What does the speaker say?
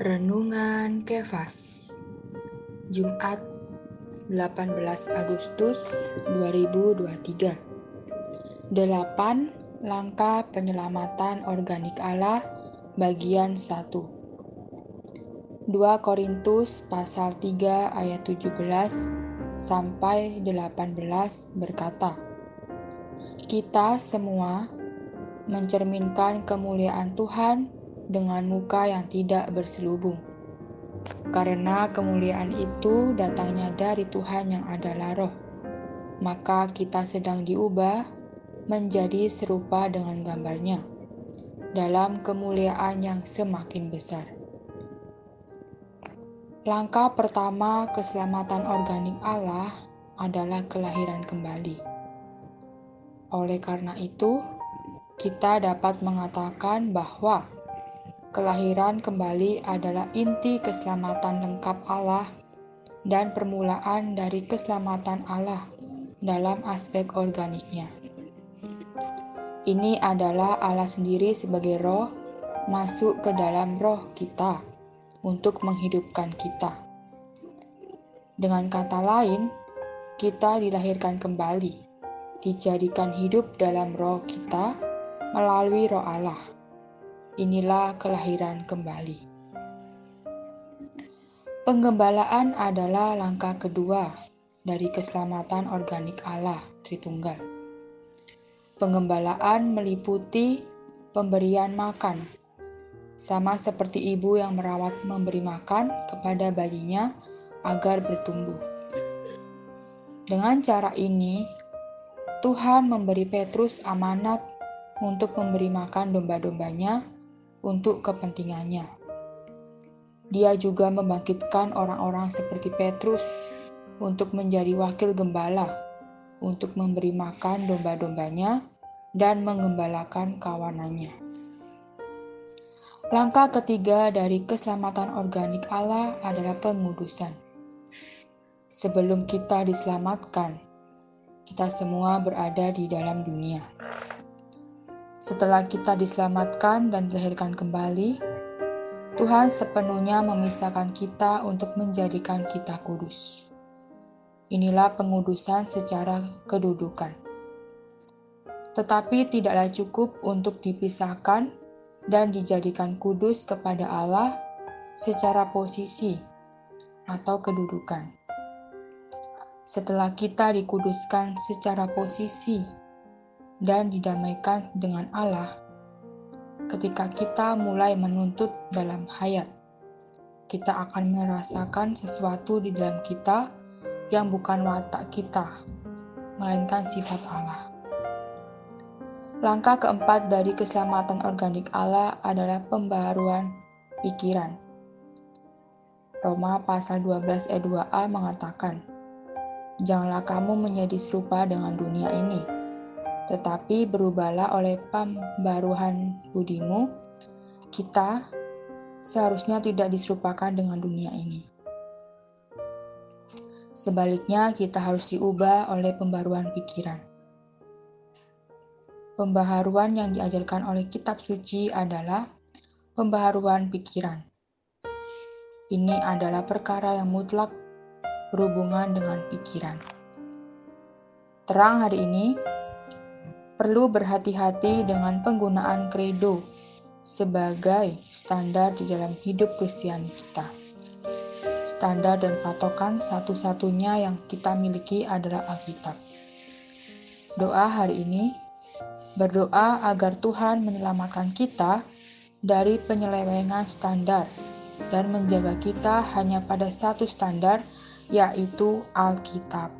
Renungan Kefas Jumat 18 Agustus 2023 Delapan Langkah Penyelamatan Organik Allah Bagian 1 2 Korintus pasal 3 ayat 17 sampai 18 berkata Kita semua mencerminkan kemuliaan Tuhan dengan muka yang tidak berselubung. Karena kemuliaan itu datangnya dari Tuhan yang adalah roh, maka kita sedang diubah menjadi serupa dengan gambarnya dalam kemuliaan yang semakin besar. Langkah pertama keselamatan organik Allah adalah kelahiran kembali. Oleh karena itu, kita dapat mengatakan bahwa Kelahiran kembali adalah inti keselamatan lengkap Allah dan permulaan dari keselamatan Allah dalam aspek organiknya. Ini adalah Allah sendiri sebagai roh masuk ke dalam roh kita untuk menghidupkan kita. Dengan kata lain, kita dilahirkan kembali, dijadikan hidup dalam roh kita melalui roh Allah inilah kelahiran kembali. Penggembalaan adalah langkah kedua dari keselamatan organik Allah Tritunggal. Penggembalaan meliputi pemberian makan, sama seperti ibu yang merawat memberi makan kepada bayinya agar bertumbuh. Dengan cara ini, Tuhan memberi Petrus amanat untuk memberi makan domba-dombanya untuk kepentingannya. Dia juga membangkitkan orang-orang seperti Petrus untuk menjadi wakil gembala, untuk memberi makan domba-dombanya dan mengembalakan kawanannya. Langkah ketiga dari keselamatan organik Allah adalah pengudusan. Sebelum kita diselamatkan, kita semua berada di dalam dunia. Setelah kita diselamatkan dan dilahirkan kembali, Tuhan sepenuhnya memisahkan kita untuk menjadikan kita kudus. Inilah pengudusan secara kedudukan. Tetapi tidaklah cukup untuk dipisahkan dan dijadikan kudus kepada Allah secara posisi atau kedudukan. Setelah kita dikuduskan secara posisi dan didamaikan dengan Allah ketika kita mulai menuntut dalam hayat. Kita akan merasakan sesuatu di dalam kita yang bukan watak kita, melainkan sifat Allah. Langkah keempat dari keselamatan organik Allah adalah pembaruan pikiran. Roma pasal 12 ayat 2a mengatakan, Janganlah kamu menjadi serupa dengan dunia ini, tetapi berubahlah oleh pembaruhan budimu, kita seharusnya tidak diserupakan dengan dunia ini. Sebaliknya, kita harus diubah oleh pembaruan pikiran. Pembaharuan yang diajarkan oleh kitab suci adalah pembaharuan pikiran. Ini adalah perkara yang mutlak berhubungan dengan pikiran. Terang hari ini, perlu berhati-hati dengan penggunaan kredo sebagai standar di dalam hidup Kristiani kita. Standar dan patokan satu-satunya yang kita miliki adalah Alkitab. Doa hari ini berdoa agar Tuhan menyelamatkan kita dari penyelewengan standar dan menjaga kita hanya pada satu standar, yaitu Alkitab.